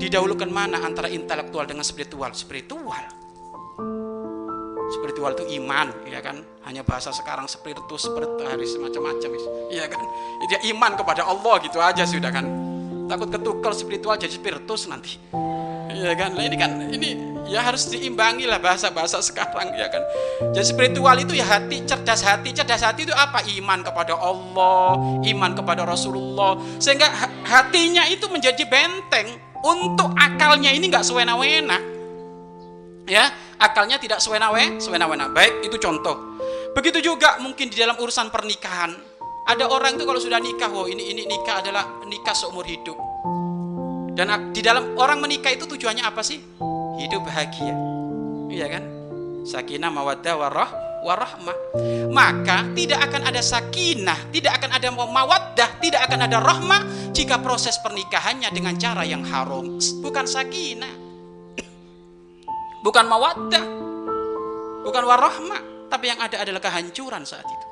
didahulukan mana antara intelektual dengan spiritual? Spiritual. Spiritual itu iman, ya kan? Hanya bahasa sekarang spiritus, spiritualis macam-macam, ya kan? Dia iman kepada Allah gitu aja sudah kan. Takut ketukar spiritual jadi spiritus nanti. Ya kan? Nah, ini kan ini ya harus diimbangi lah bahasa-bahasa sekarang ya kan. Jadi spiritual itu ya hati, cerdas hati. Cerdas hati itu apa? Iman kepada Allah, iman kepada Rasulullah. Sehingga hatinya itu menjadi benteng untuk akalnya ini nggak sewena-wena. Ya, akalnya tidak sewena-wena, sewena-wena. Baik, itu contoh. Begitu juga mungkin di dalam urusan pernikahan. Ada orang itu kalau sudah nikah, oh ini ini nikah adalah nikah seumur hidup. Dan di dalam orang menikah itu tujuannya apa sih? Hidup bahagia. Iya kan? Sakinah mawaddah warah warahmah. Maka tidak akan ada sakinah, tidak akan ada mawaddah, tidak akan ada rahmah jika proses pernikahannya dengan cara yang haram. Bukan sakinah. Bukan mawaddah. Bukan warahmah, tapi yang ada adalah kehancuran saat itu.